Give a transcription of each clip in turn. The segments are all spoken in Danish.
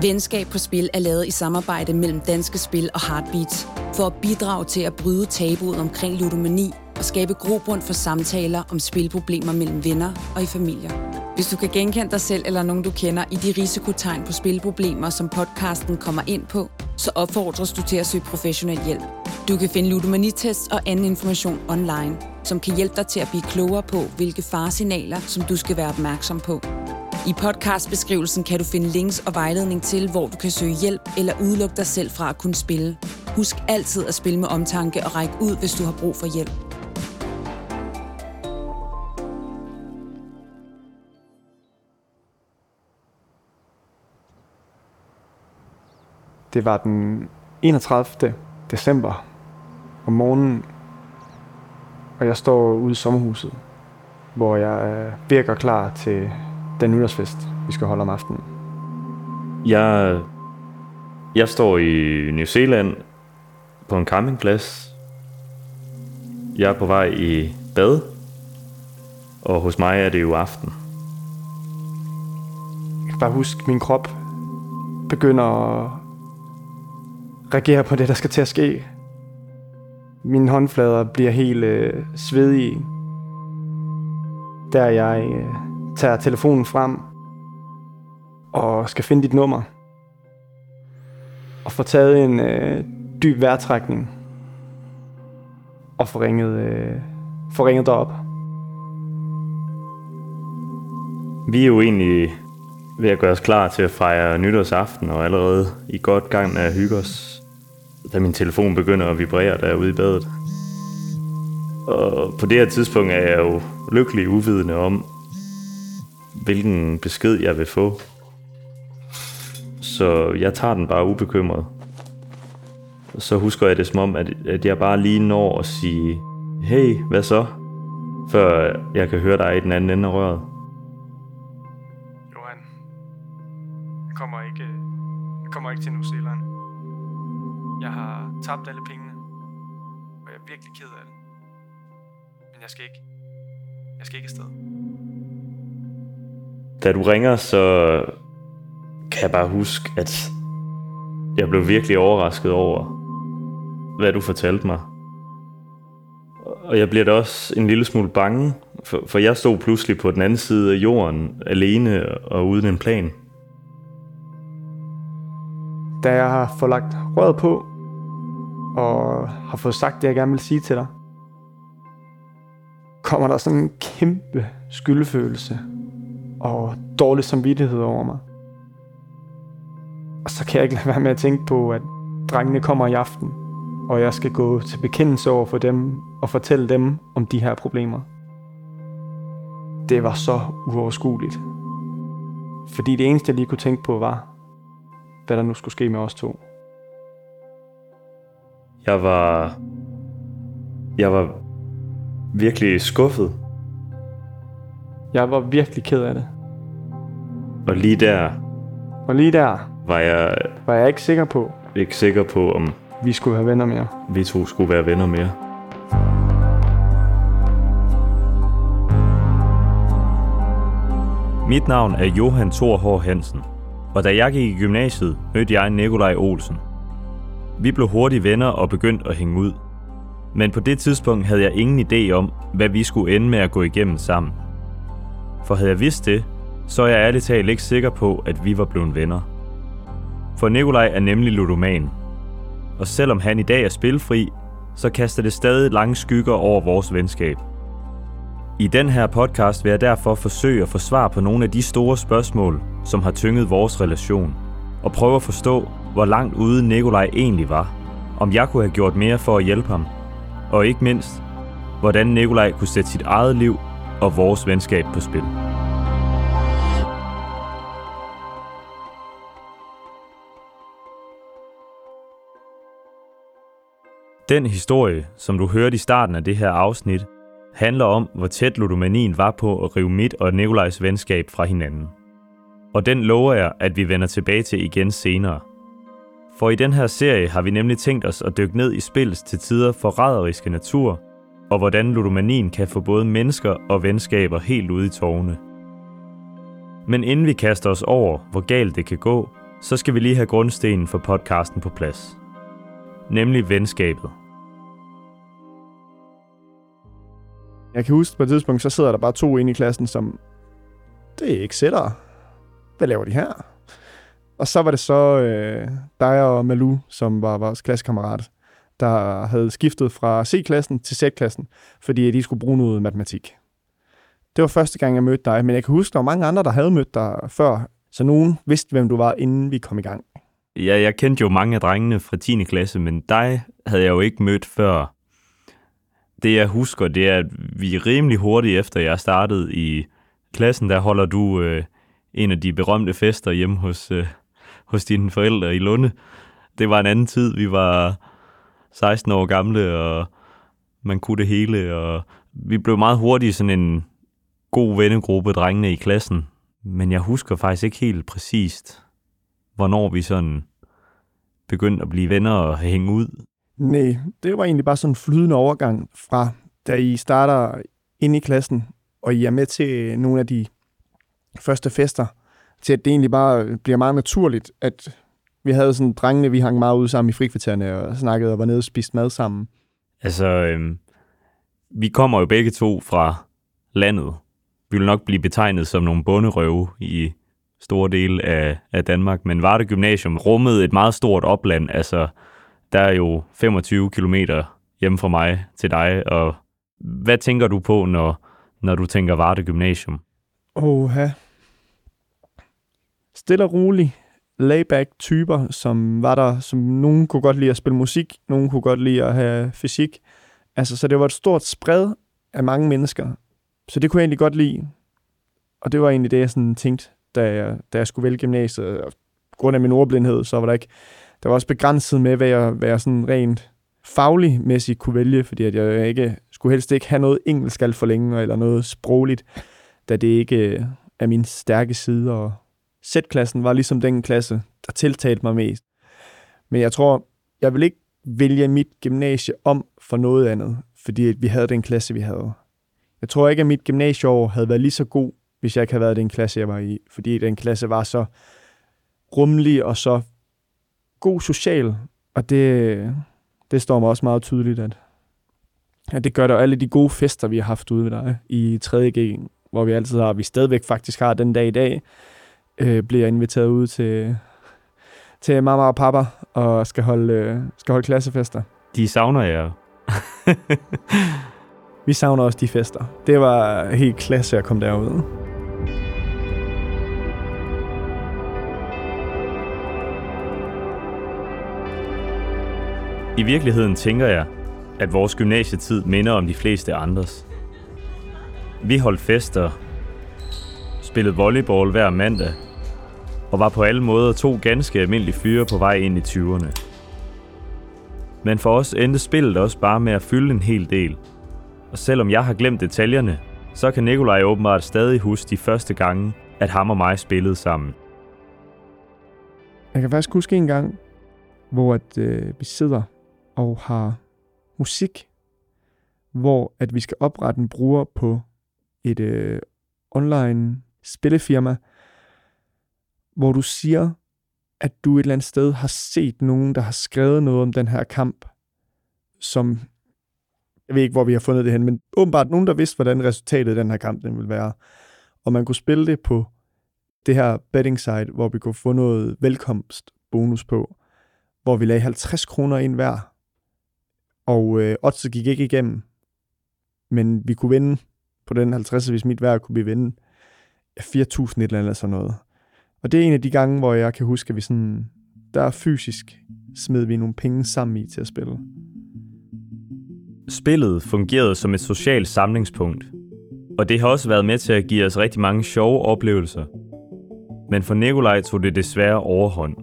Venskab på Spil er lavet i samarbejde mellem Danske Spil og Heartbeats for at bidrage til at bryde tabuet omkring ludomani og skabe grobund for samtaler om spilproblemer mellem venner og i familier. Hvis du kan genkende dig selv eller nogen, du kender i de risikotegn på spilproblemer, som podcasten kommer ind på, så opfordres du til at søge professionel hjælp. Du kan finde ludomanitests og anden information online, som kan hjælpe dig til at blive klogere på, hvilke faresignaler, som du skal være opmærksom på. I podcastbeskrivelsen kan du finde links og vejledning til, hvor du kan søge hjælp eller udelukke dig selv fra at kunne spille. Husk altid at spille med omtanke og række ud, hvis du har brug for hjælp. Det var den 31. december om morgenen, og jeg står ude i sommerhuset, hvor jeg øh, virker klar til den nytårsfest, vi skal holde om aftenen. Jeg, jeg står i New Zealand på en campingplads. Jeg er på vej i bad, og hos mig er det jo aften. Jeg kan bare huske, min krop begynder at reagere på det, der skal til at ske. Mine håndflader bliver helt øh, svedige. Der jeg øh, tager telefonen frem og skal finde dit nummer. Og få taget en øh, dyb vejrtrækning. Og få ringet, øh, få ringet derop. Vi er jo egentlig ved at gøre os klar til at fejre nytårsaften, og allerede i godt gang med at hygge os, da min telefon begynder at vibrere derude i badet. Og på det her tidspunkt er jeg jo lykkelig uvidende om, hvilken besked jeg vil få. Så jeg tager den bare ubekymret. Så husker jeg det som om, at, at jeg bare lige når at sige, hey, hvad så? Før jeg kan høre dig i den anden ende af røret. Johan, jeg kommer ikke, jeg kommer ikke til New Zealand. Jeg har tabt alle pengene, og jeg er virkelig ked af det. Men jeg skal ikke, jeg skal ikke afsted. Da du ringer, så kan jeg bare huske, at jeg blev virkelig overrasket over, hvad du fortalte mig. Og jeg bliver da også en lille smule bange, for, for jeg stod pludselig på den anden side af jorden, alene og uden en plan. Da jeg har fået lagt røret på, og har fået sagt det, jeg gerne vil sige til dig, kommer der sådan en kæmpe skyldfølelse og dårlig samvittighed over mig. Og så kan jeg ikke lade være med at tænke på, at drengene kommer i aften, og jeg skal gå til bekendelse over for dem og fortælle dem om de her problemer. Det var så uoverskueligt. Fordi det eneste, jeg lige kunne tænke på, var, hvad der nu skulle ske med os to. Jeg var... Jeg var virkelig skuffet. Jeg var virkelig ked af det. Og lige der Og lige der var jeg var jeg ikke sikker på, ikke sikker på, om vi skulle have venner mere. vi to skulle være venner mere. Mit navn er Johan Thor H. Hansen, og da jeg gik i gymnasiet, mødte jeg Nikolaj Olsen. Vi blev hurtigt venner og begyndte at hænge ud. Men på det tidspunkt havde jeg ingen idé om, hvad vi skulle ende med at gå igennem sammen. For havde jeg vidst det, så er jeg ærligt talt ikke sikker på, at vi var blevet venner. For Nikolaj er nemlig ludoman. Og selvom han i dag er spilfri, så kaster det stadig lange skygger over vores venskab. I den her podcast vil jeg derfor forsøge at få svar på nogle af de store spørgsmål, som har tynget vores relation, og prøve at forstå, hvor langt ude Nikolaj egentlig var, om jeg kunne have gjort mere for at hjælpe ham, og ikke mindst, hvordan Nikolaj kunne sætte sit eget liv og vores venskab på spil. Den historie, som du hørte i starten af det her afsnit, handler om, hvor tæt ludomanien var på at rive mit og Nikolajs venskab fra hinanden. Og den lover jeg, at vi vender tilbage til igen senere. For i den her serie har vi nemlig tænkt os at dykke ned i spillets til tider forræderiske natur, og hvordan ludomanien kan få både mennesker og venskaber helt ude i tårne. Men inden vi kaster os over, hvor galt det kan gå, så skal vi lige have grundstenen for podcasten på plads. Nemlig venskabet. Jeg kan huske på et tidspunkt, så sidder der bare to inde i klassen, som, det er ikke sættere. Hvad laver de her? Og så var det så øh, dig og Malu, som var vores klassekammerat, der havde skiftet fra C-klassen til Z-klassen, fordi de skulle bruge noget matematik. Det var første gang, jeg mødte dig, men jeg kan huske, der var mange andre, der havde mødt dig før, så nogen vidste, hvem du var, inden vi kom i gang. Ja, jeg kendte jo mange af drengene fra 10. klasse, men dig havde jeg jo ikke mødt før. Det jeg husker, det er, at vi rimelig hurtigt efter jeg startede i klassen, der holder du øh, en af de berømte fester hjemme hos, øh, hos dine forældre i Lunde. Det var en anden tid. Vi var 16 år gamle, og man kunne det hele, og vi blev meget hurtigt sådan en god vennegruppe, drengene i klassen. Men jeg husker faktisk ikke helt præcist, hvornår vi sådan begyndte at blive venner og hænge ud. Nej, det var egentlig bare sådan en flydende overgang fra, da I starter ind i klassen, og I er med til nogle af de første fester, til at det egentlig bare bliver meget naturligt, at vi havde sådan drengene, vi hang meget ud sammen i frikvartererne og snakkede og var nede og spiste mad sammen. Altså, øhm, vi kommer jo begge to fra landet. Vi vil nok blive betegnet som nogle bunderøve i store dele af, af Danmark, men Varde Gymnasium rummede et meget stort opland. Altså, der er jo 25 kilometer hjemme fra mig til dig, og hvad tænker du på, når, når du tænker Varde Gymnasium? Oha. Stille og rolig, layback typer, som var der, som nogen kunne godt lide at spille musik, nogen kunne godt lide at have fysik. Altså, så det var et stort spred af mange mennesker. Så det kunne jeg egentlig godt lide. Og det var egentlig det, jeg sådan tænkte, da jeg, da jeg skulle vælge gymnasiet. Og på grund af min ordblindhed, så var der ikke... Der var også begrænset med, hvad jeg, hvad jeg sådan rent fagligmæssigt kunne vælge, fordi at jeg ikke skulle helst ikke have noget engelsk alt for længe, eller noget sprogligt, da det ikke øh, er min stærke side, og Z-klassen var ligesom den klasse, der tiltalte mig mest. Men jeg tror, jeg vil ikke vælge mit gymnasie om for noget andet, fordi vi havde den klasse, vi havde. Jeg tror ikke, at mit gymnasieår havde været lige så god, hvis jeg ikke havde været den klasse, jeg var i, fordi den klasse var så rummelig og så god social, og det, det står mig også meget tydeligt, at, at det gør der alle de gode fester, vi har haft ude ved dig i 3.G, hvor vi altid har, vi stadigvæk faktisk har den dag i dag, øh, bliver inviteret ud til, til mamma og pappa og skal holde, øh, skal holde klassefester. De savner jer. Vi savner også de fester. Det var helt klasse at komme derud. I virkeligheden tænker jeg, at vores gymnasietid minder om de fleste andres. Vi holdt fester, spillede volleyball hver mandag, og var på alle måder to ganske almindelige fyre på vej ind i 20'erne. Men for os endte spillet også bare med at fylde en hel del. Og selvom jeg har glemt detaljerne, så kan Nikolaj åbenbart stadig huske de første gange, at ham og mig spillede sammen. Jeg kan faktisk huske en gang, hvor at, øh, vi sidder og har musik, hvor at vi skal oprette en bruger på et øh, online spillefirma, hvor du siger, at du et eller andet sted har set nogen, der har skrevet noget om den her kamp, som, jeg ved ikke, hvor vi har fundet det hen, men åbenbart nogen, der vidste, hvordan resultatet af den her kamp den ville være. Og man kunne spille det på det her betting site, hvor vi kunne få noget velkomstbonus på, hvor vi lagde 50 kroner ind hver, og øh, oddset gik ikke igennem, men vi kunne vinde på den 50, hvis mit hver kunne vi vinde 4.000 et eller andet sådan noget. Og det er en af de gange, hvor jeg kan huske, at vi sådan, der fysisk smed vi nogle penge sammen i til at spille. Spillet fungerede som et socialt samlingspunkt, og det har også været med til at give os rigtig mange sjove oplevelser. Men for Nikolaj tog det desværre overhånd.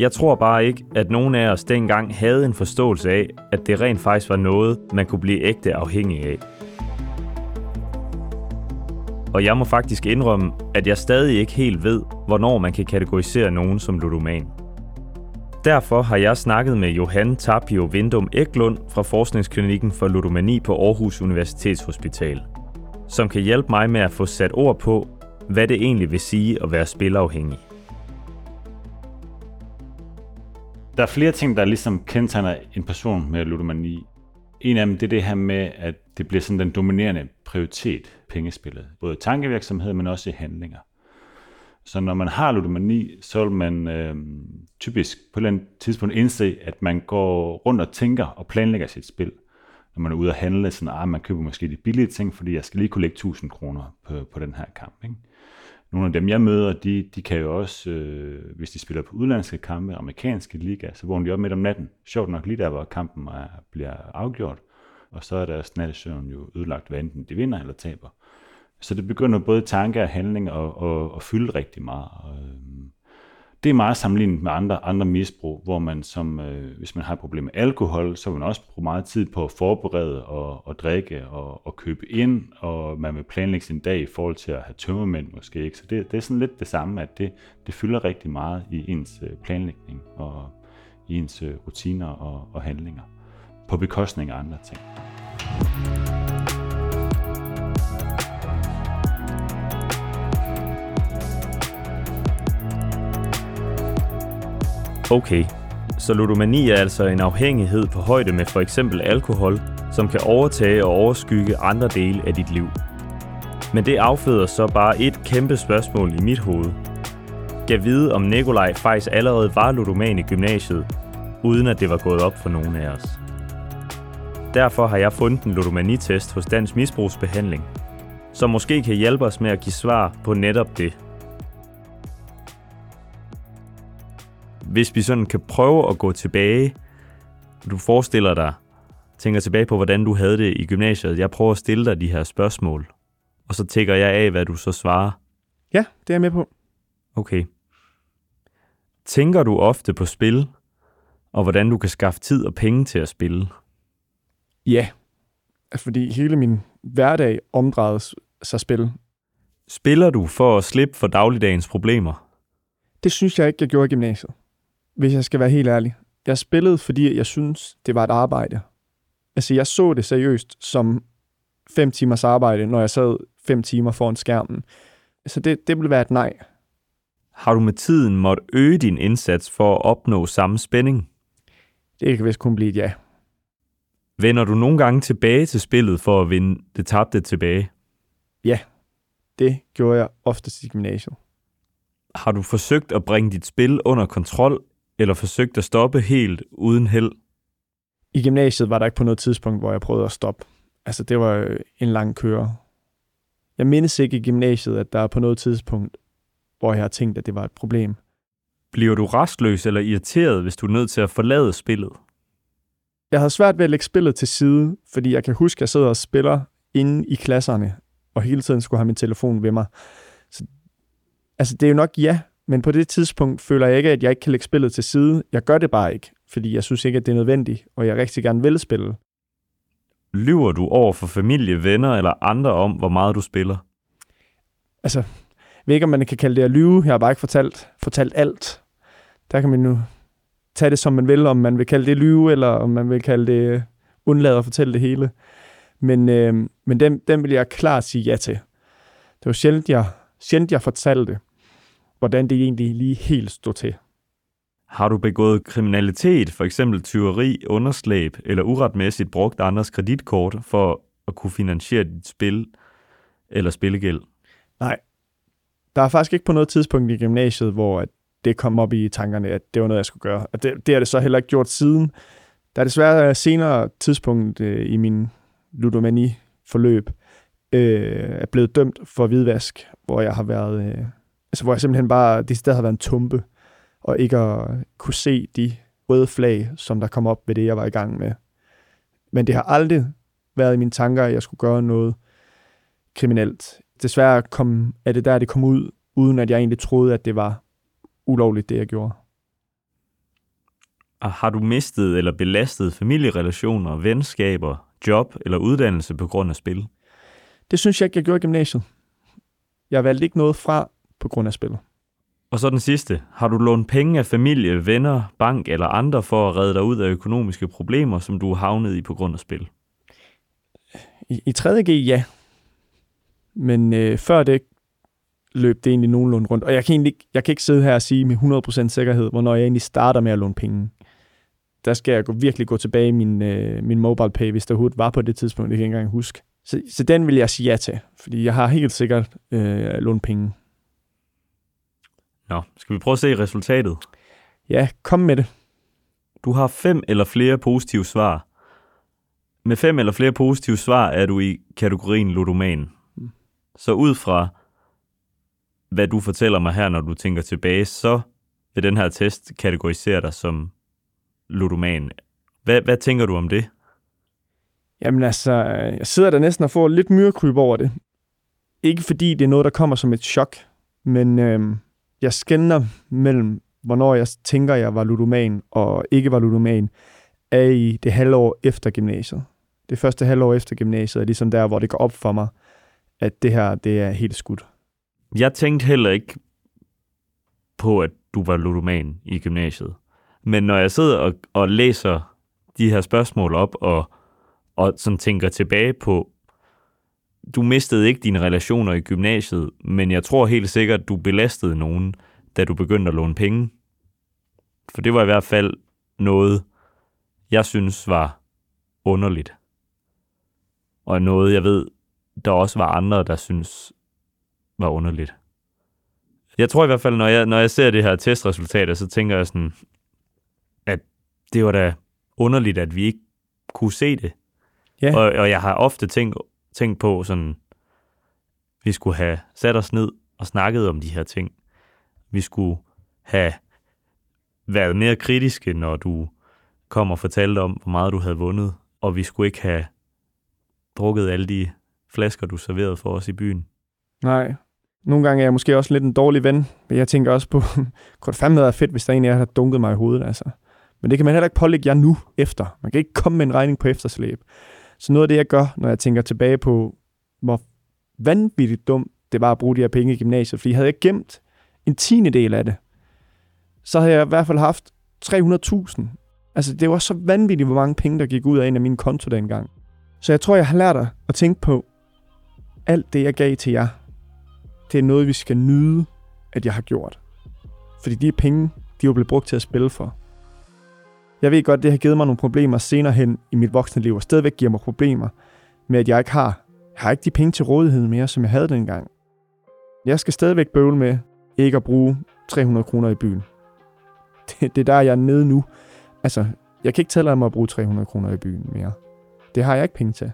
Jeg tror bare ikke, at nogen af os dengang havde en forståelse af, at det rent faktisk var noget, man kunne blive ægte afhængig af. Og jeg må faktisk indrømme, at jeg stadig ikke helt ved, hvornår man kan kategorisere nogen som ludoman. Derfor har jeg snakket med Johan Tapio Vindum Eklund fra Forskningsklinikken for Ludomani på Aarhus Universitetshospital, som kan hjælpe mig med at få sat ord på, hvad det egentlig vil sige at være spilafhængig. Der er flere ting, der ligesom kendetegner en person med ludomani. En af dem det er det her med, at det bliver sådan den dominerende prioritet, pengespillet. Både i tankevirksomhed, men også i handlinger. Så når man har ludomani, så vil man øh, typisk på et eller andet tidspunkt indse, at man går rundt og tænker og planlægger sit spil. Når man er ude at handle, sådan, ah, man køber måske de billige ting, fordi jeg skal lige kunne lægge 1000 kroner på, på den her kamp. Ikke? Nogle af dem, jeg møder, de, de kan jo også, øh, hvis de spiller på udlandske kampe, amerikanske liga, så vågner de op midt om natten. Sjovt nok lige der, hvor kampen er, bliver afgjort. Og så er deres nattesøvn jo ødelagt, hvad enten de vinder eller taber. Så det begynder både tanke og handling at, at, at fylde rigtig meget. Øhm, det er meget sammenlignet med andre, andre misbrug, hvor man som, øh, hvis man har et problem med alkohol, så vil man også bruge meget tid på at forberede og, og drikke og, og købe ind, og man vil planlægge sin dag i forhold til at have tømmermænd måske. Ikke? Så det, det er sådan lidt det samme, at det, det fylder rigtig meget i ens øh, planlægning og i ens øh, rutiner og, og handlinger, på bekostning af andre ting. Okay, så ludomani er altså en afhængighed på højde med for eksempel alkohol, som kan overtage og overskygge andre dele af dit liv. Men det afføder så bare et kæmpe spørgsmål i mit hoved. Gav vide, om Nikolaj faktisk allerede var ludoman i gymnasiet, uden at det var gået op for nogen af os. Derfor har jeg fundet en ludomanitest hos Dansk Misbrugsbehandling, som måske kan hjælpe os med at give svar på netop det. Hvis vi sådan kan prøve at gå tilbage, du forestiller dig, tænker tilbage på, hvordan du havde det i gymnasiet. Jeg prøver at stille dig de her spørgsmål, og så tænker jeg af, hvad du så svarer. Ja, det er jeg med på. Okay. Tænker du ofte på spil, og hvordan du kan skaffe tid og penge til at spille? Ja, fordi hele min hverdag omdrejes sig spil. Spiller du for at slippe for dagligdagens problemer? Det synes jeg ikke, jeg gjorde i gymnasiet hvis jeg skal være helt ærlig. Jeg spillede, fordi jeg synes, det var et arbejde. Altså, jeg så det seriøst som fem timers arbejde, når jeg sad fem timer foran skærmen. Så det, det ville være et nej. Har du med tiden måtte øge din indsats for at opnå samme spænding? Det kan vist kun blive et ja. Vender du nogle gange tilbage til spillet for at vinde det tabte tilbage? Ja, det gjorde jeg oftest i gymnasiet. Har du forsøgt at bringe dit spil under kontrol, eller forsøgt at stoppe helt uden held? I gymnasiet var der ikke på noget tidspunkt, hvor jeg prøvede at stoppe. Altså, det var en lang køre. Jeg mindes ikke i gymnasiet, at der er på noget tidspunkt, hvor jeg har tænkt, at det var et problem. Bliver du restløs eller irriteret, hvis du er nødt til at forlade spillet? Jeg havde svært ved at lægge spillet til side, fordi jeg kan huske, at jeg sidder og spiller inde i klasserne, og hele tiden skulle have min telefon ved mig. Så, altså, det er jo nok ja, men på det tidspunkt føler jeg ikke, at jeg ikke kan lægge spillet til side. Jeg gør det bare ikke, fordi jeg synes ikke, at det er nødvendigt, og jeg rigtig gerne vil spille. Lyver du over for familie, venner eller andre om, hvor meget du spiller? Altså, jeg ved ikke, om man kan kalde det at lyve. Jeg har bare ikke fortalt, fortalt alt. Der kan man nu tage det, som man vil, om man vil kalde det lyve, eller om man vil kalde det undlade at fortælle det hele. Men, øh, men den, den vil jeg klart sige ja til. Det var sjældent, jeg, sjældent, jeg fortalte det hvordan det egentlig lige helt stod til. Har du begået kriminalitet, for eksempel tyveri, underslæb eller uretmæssigt brugt andres kreditkort for at kunne finansiere dit spil eller spillegæld? Nej. Der er faktisk ikke på noget tidspunkt i gymnasiet, hvor det kom op i tankerne, at det var noget, jeg skulle gøre. Og det, det har det så heller ikke gjort siden. Der er desværre senere tidspunkt øh, i min ludomani-forløb, øh, er blevet dømt for hvidvask, hvor jeg har været øh, altså, hvor jeg simpelthen bare, det sted har været en tumpe, og ikke at kunne se de røde flag, som der kom op ved det, jeg var i gang med. Men det har aldrig været i mine tanker, at jeg skulle gøre noget kriminelt. Desværre kom, er det der, det kom ud, uden at jeg egentlig troede, at det var ulovligt, det jeg gjorde. Og har du mistet eller belastet familierelationer, venskaber, job eller uddannelse på grund af spil? Det synes jeg ikke, jeg gjorde i gymnasiet. Jeg valgte ikke noget fra, på grund af spillet. Og så den sidste. Har du lånt penge af familie, venner, bank eller andre for at redde dig ud af økonomiske problemer, som du har havnet i på grund af spil? I, i 3.G, ja. Men øh, før det løb det egentlig nogenlunde rundt. Og jeg kan, egentlig, jeg kan ikke sidde her og sige med 100% sikkerhed, hvornår jeg egentlig starter med at låne penge. Der skal jeg gå, virkelig gå tilbage i min, øh, min mobile pay, hvis der overhovedet var på det tidspunkt, det kan jeg ikke engang huske. Så, så den vil jeg sige ja til, fordi jeg har helt sikkert øh, lånt penge. Nå, skal vi prøve at se resultatet? Ja, kom med det. Du har fem eller flere positive svar. Med fem eller flere positive svar er du i kategorien ludoman. Så ud fra, hvad du fortæller mig her, når du tænker tilbage, så vil den her test kategorisere dig som ludoman. Hvad, hvad tænker du om det? Jamen altså, jeg sidder der næsten og får lidt myrekryb over det. Ikke fordi det er noget, der kommer som et chok, men øh, jeg skældner mellem, hvornår jeg tænker, jeg var ludoman og ikke var ludoman, er i det halvår efter gymnasiet. Det første halvår efter gymnasiet er ligesom der, hvor det går op for mig, at det her, det er helt skudt. Jeg tænkte heller ikke på, at du var ludoman i gymnasiet. Men når jeg sidder og, og læser de her spørgsmål op, og, og sådan tænker tilbage på, du mistede ikke dine relationer i gymnasiet, men jeg tror helt sikkert, at du belastede nogen, da du begyndte at låne penge. For det var i hvert fald noget, jeg synes var underligt. Og noget, jeg ved, der også var andre, der synes var underligt. Jeg tror i hvert fald, når jeg, når jeg ser det her testresultat, så tænker jeg sådan, at det var da underligt, at vi ikke kunne se det. Ja. Og, og jeg har ofte tænkt, tænkt på sådan, vi skulle have sat os ned og snakket om de her ting. Vi skulle have været mere kritiske, når du kom og fortalte om, hvor meget du havde vundet, og vi skulle ikke have drukket alle de flasker, du serverede for os i byen. Nej. Nogle gange er jeg måske også lidt en dårlig ven, men jeg tænker også på, kunne det fandme være fedt, hvis der en af jer har dunket mig i hovedet, altså. Men det kan man heller ikke pålægge jer nu efter. Man kan ikke komme med en regning på efterslæb. Så noget af det, jeg gør, når jeg tænker tilbage på, hvor vanvittigt dumt det var at bruge de her penge i gymnasiet, fordi havde jeg gemt en tiende del af det, så havde jeg i hvert fald haft 300.000. Altså, det var så vanvittigt, hvor mange penge, der gik ud af en af mine konto dengang. Så jeg tror, jeg har lært dig at tænke på, alt det, jeg gav til jer, det er noget, vi skal nyde, at jeg har gjort. Fordi de penge, de er jo blevet brugt til at spille for. Jeg ved godt, det har givet mig nogle problemer senere hen i mit voksne liv, og stadigvæk giver mig problemer med, at jeg ikke har, jeg har ikke de penge til rådighed mere, som jeg havde dengang. Jeg skal stadigvæk bøvle med ikke at bruge 300 kroner i byen. Det, det er der, jeg er nede nu. Altså, jeg kan ikke tælle mig at bruge 300 kroner i byen mere. Det har jeg ikke penge til.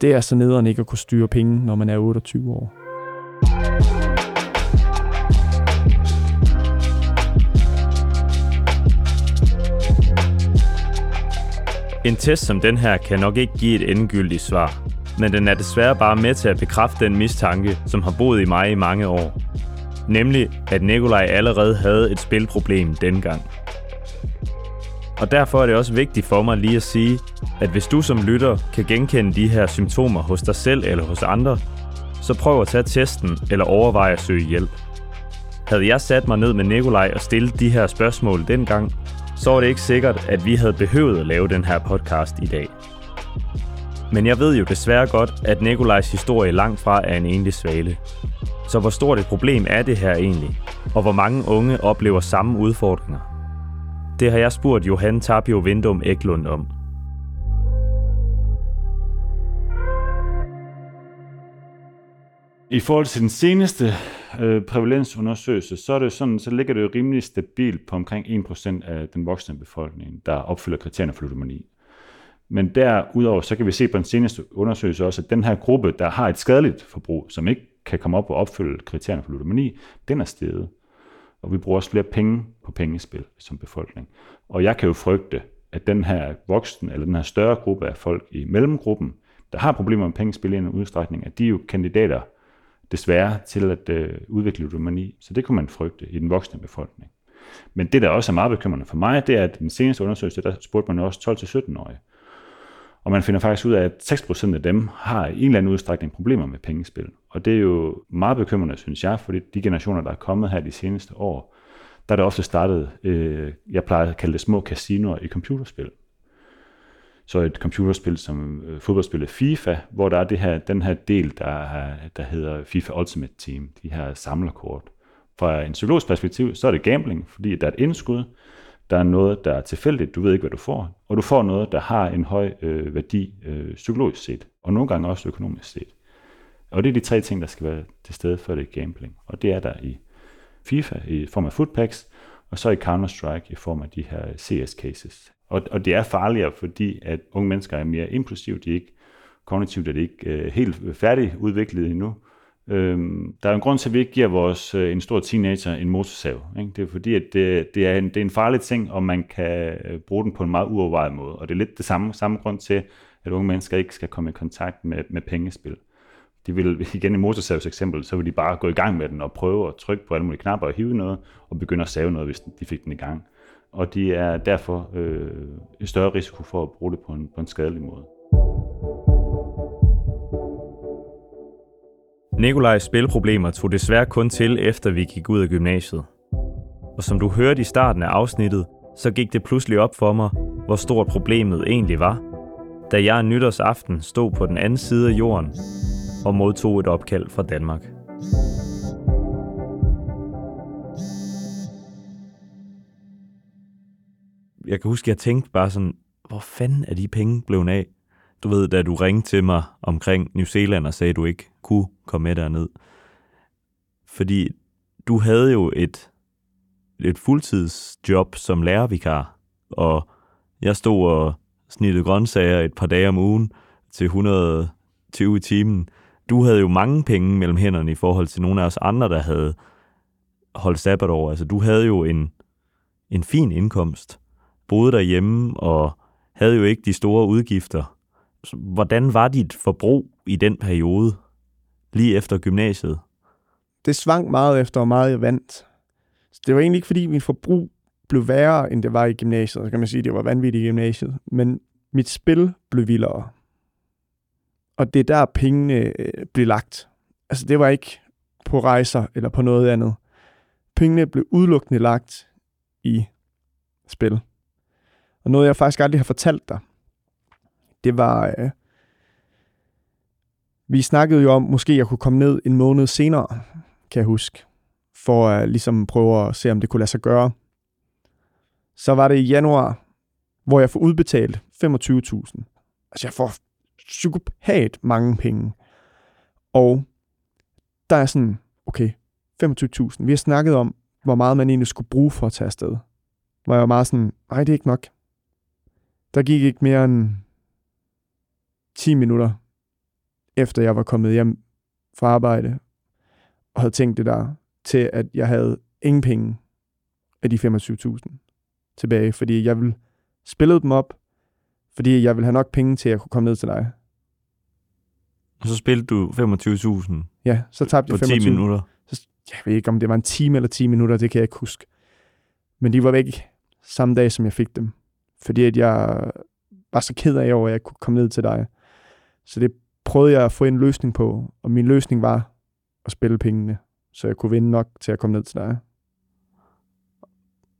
Det er så nederen ikke at kunne styre penge, når man er 28 år. En test som den her kan nok ikke give et endegyldigt svar, men den er desværre bare med til at bekræfte den mistanke, som har boet i mig i mange år. Nemlig, at Nikolaj allerede havde et spilproblem dengang. Og derfor er det også vigtigt for mig lige at sige, at hvis du som lytter kan genkende de her symptomer hos dig selv eller hos andre, så prøv at tage testen eller overvej at søge hjælp. Havde jeg sat mig ned med Nikolaj og stillet de her spørgsmål dengang, så er det ikke sikkert, at vi havde behøvet at lave den her podcast i dag. Men jeg ved jo desværre godt, at Nikolajs historie langt fra er en enlig svale. Så hvor stort et problem er det her egentlig? Og hvor mange unge oplever samme udfordringer? Det har jeg spurgt Johan Tapio Vindum Eklund om. I forhold til den seneste øh, prævalensundersøgelse, så, er det sådan, så ligger det jo rimelig stabilt på omkring 1% af den voksne befolkning, der opfylder kriterierne for ludomani. Men derudover, så kan vi se på den seneste undersøgelse også, at den her gruppe, der har et skadeligt forbrug, som ikke kan komme op og opfylde kriterierne for ludomani, den er steget. Og vi bruger også flere penge på pengespil som befolkning. Og jeg kan jo frygte, at den her voksen, eller den her større gruppe af folk i mellemgruppen, der har problemer med pengespil i en udstrækning, at de er jo kandidater desværre til at øh, udvikle ludomani. Så det kunne man frygte i den voksne befolkning. Men det, der også er meget bekymrende for mig, det er, at den seneste undersøgelse, der spurgte man også 12-17-årige. Og man finder faktisk ud af, at 6% af dem har i en eller anden udstrækning problemer med pengespil. Og det er jo meget bekymrende, synes jeg, for de generationer, der er kommet her de seneste år, der er det ofte startet, øh, jeg plejer at kalde det små casinoer i computerspil så et computerspil som øh, fodboldspillet FIFA, hvor der er det her, den her del, der, der hedder FIFA Ultimate Team, de her samlerkort. Fra en psykologisk perspektiv, så er det gambling, fordi der er et indskud, der er noget, der er tilfældigt, du ved ikke, hvad du får, og du får noget, der har en høj øh, værdi øh, psykologisk set, og nogle gange også økonomisk set. Og det er de tre ting, der skal være til stede for det gambling, og det er der i FIFA i form af footpacks, og så i Counter-Strike i form af de her CS-cases. Og, og det er farligere, fordi at unge mennesker er mere impulsive, de er ikke kognitivt er det ikke øh, helt færdigudviklet endnu. Øhm, der er en grund til, at vi ikke giver vores øh, en stor teenager en motorsav. Ikke? Det er fordi, at det, det, er en, det er en farlig ting, og man kan øh, bruge den på en meget uovervejet måde. Og det er lidt det samme, samme grund til, at unge mennesker ikke skal komme i kontakt med, med pengespil. De vil, igen i motorsavs eksempel, så vil de bare gå i gang med den og prøve at trykke på alle mulige knapper og hive noget, og begynde at save noget, hvis de fik den i gang og de er derfor øh, i større risiko for at bruge det på en, på en skadelig måde. Nikolajs spilproblemer tog desværre kun til, efter vi gik ud af gymnasiet. Og som du hørte i starten af afsnittet, så gik det pludselig op for mig, hvor stort problemet egentlig var, da jeg en nytårsaften stod på den anden side af jorden og modtog et opkald fra Danmark. Jeg kan huske, jeg tænkte bare sådan, hvor fanden er de penge blevet af? Du ved, da du ringte til mig omkring New Zealand og sagde, at du ikke kunne komme med derned. Fordi du havde jo et, et fuldtidsjob som lærervikar, og jeg stod og snittede grøntsager et par dage om ugen til 120 i timen. Du havde jo mange penge mellem hænderne i forhold til nogle af os andre, der havde holdt sabbatår. Altså, du havde jo en, en fin indkomst boede derhjemme og havde jo ikke de store udgifter. Hvordan var dit forbrug i den periode, lige efter gymnasiet? Det svang meget efter, og meget jeg vandt. Så det var egentlig ikke, fordi min forbrug blev værre, end det var i gymnasiet. Så kan man sige, at det var vanvittigt i gymnasiet. Men mit spil blev vildere. Og det er der, pengene øh, blev lagt. Altså, det var ikke på rejser eller på noget andet. Pengene blev udelukkende lagt i spil. Og noget, jeg faktisk aldrig har fortalt dig, det var, øh, vi snakkede jo om, måske jeg kunne komme ned en måned senere, kan jeg huske, for at ligesom prøve at se, om det kunne lade sig gøre. Så var det i januar, hvor jeg får udbetalt 25.000. Altså jeg får psykopat mange penge. Og der er sådan, okay, 25.000. Vi har snakket om, hvor meget man egentlig skulle bruge for at tage afsted. Hvor jeg var meget sådan, nej, det er ikke nok. Der gik ikke mere end 10 minutter, efter jeg var kommet hjem fra arbejde, og havde tænkt det der, til at jeg havde ingen penge af de 25.000 tilbage, fordi jeg ville spille dem op, fordi jeg ville have nok penge til, at jeg kunne komme ned til dig. Og så spillede du 25.000? Ja, så tabte jeg 25. 10 minutter? Så, jeg ved ikke, om det var en time eller 10 minutter, det kan jeg ikke huske. Men de var væk samme dag, som jeg fik dem fordi at jeg var så ked af over, at jeg kunne komme ned til dig. Så det prøvede jeg at få en løsning på, og min løsning var at spille pengene, så jeg kunne vinde nok til at komme ned til dig.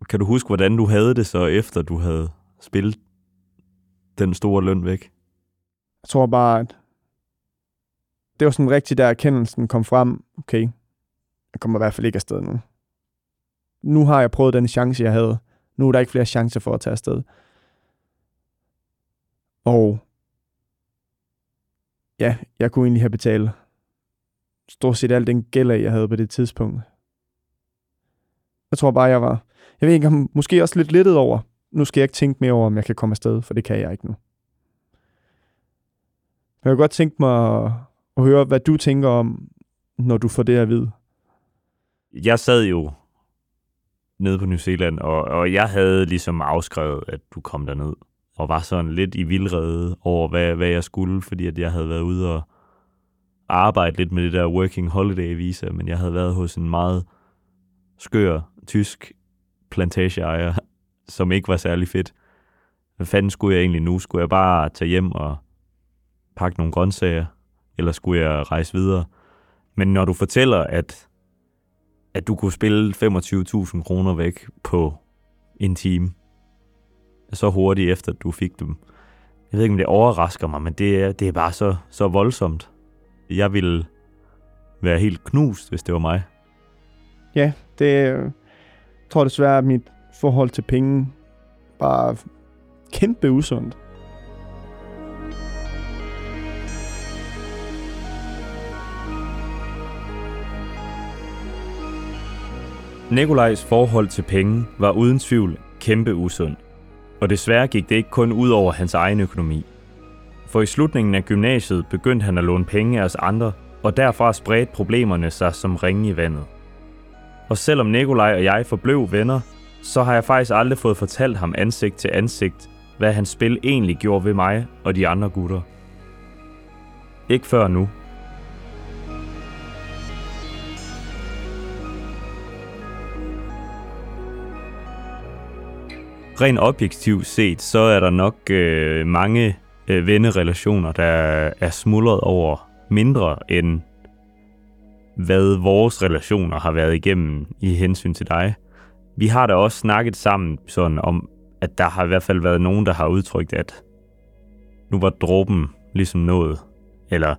Kan du huske, hvordan du havde det så, efter du havde spillet den store løn væk? Jeg tror bare, at det var sådan rigtigt, da erkendelsen kom frem. Okay, jeg kommer i hvert fald ikke afsted nu. Nu har jeg prøvet den chance, jeg havde. Nu er der ikke flere chancer for at tage afsted. Og ja, jeg kunne egentlig have betalt stort set al den gæld, jeg havde på det tidspunkt. Jeg tror bare, jeg var... Jeg ved ikke, om måske også lidt lettet over. Nu skal jeg ikke tænke mere over, om jeg kan komme afsted, for det kan jeg ikke nu. Jeg kunne godt tænke mig at, at høre, hvad du tænker om, når du får det at vide. Jeg sad jo nede på New Zealand, og, og jeg havde ligesom afskrevet, at du kom derned og var sådan lidt i vildrede over, hvad, hvad jeg skulle, fordi at jeg havde været ude og arbejde lidt med det der Working Holiday Visa, men jeg havde været hos en meget skør tysk plantageejer, som ikke var særlig fedt. Hvad fanden skulle jeg egentlig nu? Skulle jeg bare tage hjem og pakke nogle grøntsager, eller skulle jeg rejse videre? Men når du fortæller, at, at du kunne spille 25.000 kroner væk på en time, så hurtigt efter, at du fik dem. Jeg ved ikke, om det overrasker mig, men det er, det er bare så, så voldsomt. Jeg ville være helt knust, hvis det var mig. Ja, det jeg tror desværre, at mit forhold til penge bare kæmpe usundt. Nikolajs forhold til penge var uden tvivl kæmpe usund. Og desværre gik det ikke kun ud over hans egen økonomi. For i slutningen af gymnasiet begyndte han at låne penge af os andre, og derfra spredte problemerne sig som ringe i vandet. Og selvom Nikolaj og jeg forblev venner, så har jeg faktisk aldrig fået fortalt ham ansigt til ansigt, hvad hans spil egentlig gjorde ved mig og de andre gutter. Ikke før nu. Rent objektivt set, så er der nok øh, mange øh, vennerelationer, der er smuldret over mindre end hvad vores relationer har været igennem i hensyn til dig. Vi har da også snakket sammen sådan om, at der har i hvert fald været nogen, der har udtrykt, at nu var dråben ligesom nået, eller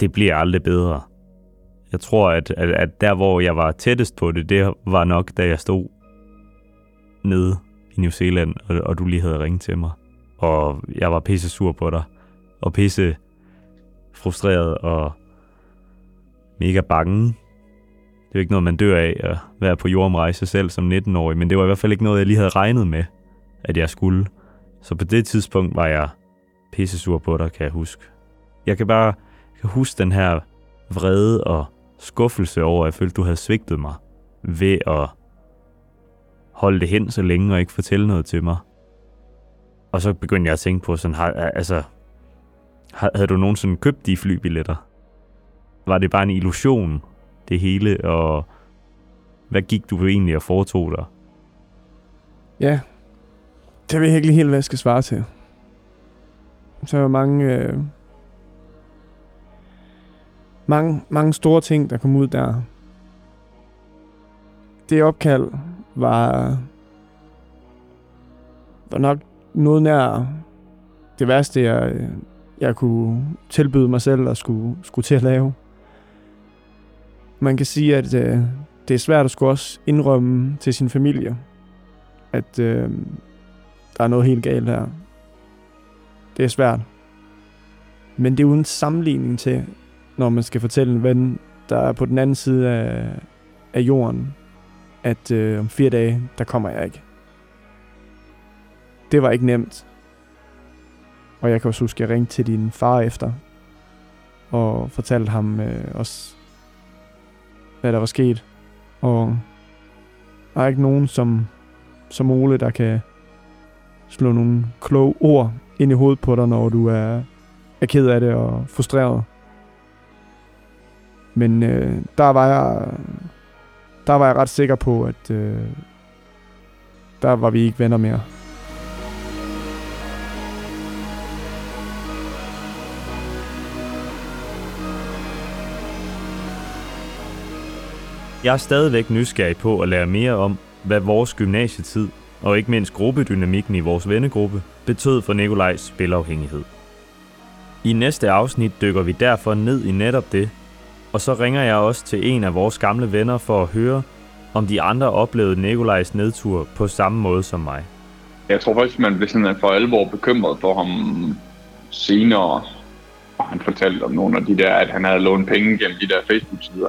det bliver aldrig bedre. Jeg tror, at, at, at der, hvor jeg var tættest på det, det var nok, da jeg stod nede i New Zealand, og, og du lige havde ringet til mig. Og jeg var pisse sur på dig, og pisse frustreret og mega bange. Det er jo ikke noget, man dør af at være på jordomrejse selv som 19-årig, men det var i hvert fald ikke noget, jeg lige havde regnet med, at jeg skulle. Så på det tidspunkt var jeg pisse sur på dig, kan jeg huske. Jeg kan bare kan huske den her vrede og skuffelse over, at jeg følte, du havde svigtet mig ved at holde det hen så længe og ikke fortælle noget til mig. Og så begyndte jeg at tænke på sådan, har, altså, havde du nogensinde købt de flybilletter? Var det bare en illusion, det hele, og hvad gik du egentlig og foretog dig? Ja, det ved jeg ikke helt, hvad jeg skal svare til. Så er mange, øh, mange, mange store ting, der kom ud der. Det opkald var, var nok noget nær det værste, jeg, jeg kunne tilbyde mig selv at skulle, skulle til at lave. Man kan sige, at øh, det er svært at skulle også indrømme til sin familie, at øh, der er noget helt galt her. Det er svært. Men det er uden sammenligning til, når man skal fortælle en ven, der er på den anden side af, af jorden, at øh, om fire dage, der kommer jeg ikke. Det var ikke nemt. Og jeg kan også huske, at jeg ringte til din far efter, og fortalte ham øh, også, hvad der var sket. Og der er ikke nogen som, som Ole, der kan slå nogle kloge ord ind i hovedet på dig, når du er, er ked af det og frustreret. Men øh, der var jeg der var jeg ret sikker på, at øh, der var vi ikke venner mere. Jeg er stadigvæk nysgerrig på at lære mere om, hvad vores gymnasietid og ikke mindst gruppedynamikken i vores vennegruppe betød for Nikolajs spilafhængighed. I næste afsnit dykker vi derfor ned i netop det, og så ringer jeg også til en af vores gamle venner for at høre, om de andre oplevede Nikolajs nedtur på samme måde som mig. Jeg tror faktisk, man blev sådan for alvor bekymret for ham senere. Og han fortalte om nogle af de der, at han havde lånt penge gennem de der Facebook-sider.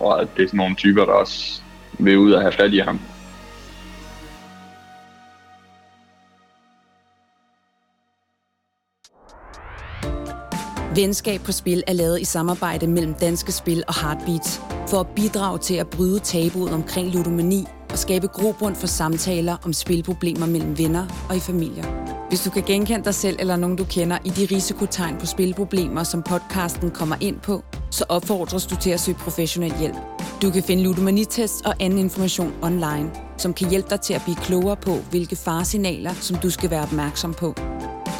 Og at det er sådan nogle typer, der også vil ud og have fat i ham. Venskab på Spil er lavet i samarbejde mellem Danske Spil og Heartbeats for at bidrage til at bryde tabuet omkring ludomani og skabe grobund for samtaler om spilproblemer mellem venner og i familier. Hvis du kan genkende dig selv eller nogen, du kender i de risikotegn på spilproblemer, som podcasten kommer ind på, så opfordres du til at søge professionel hjælp. Du kan finde ludomanitest og anden information online, som kan hjælpe dig til at blive klogere på, hvilke faresignaler, som du skal være opmærksom på.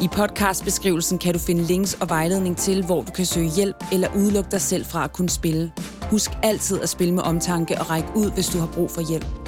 I podcastbeskrivelsen kan du finde links og vejledning til, hvor du kan søge hjælp eller udelukke dig selv fra at kunne spille. Husk altid at spille med omtanke og række ud, hvis du har brug for hjælp.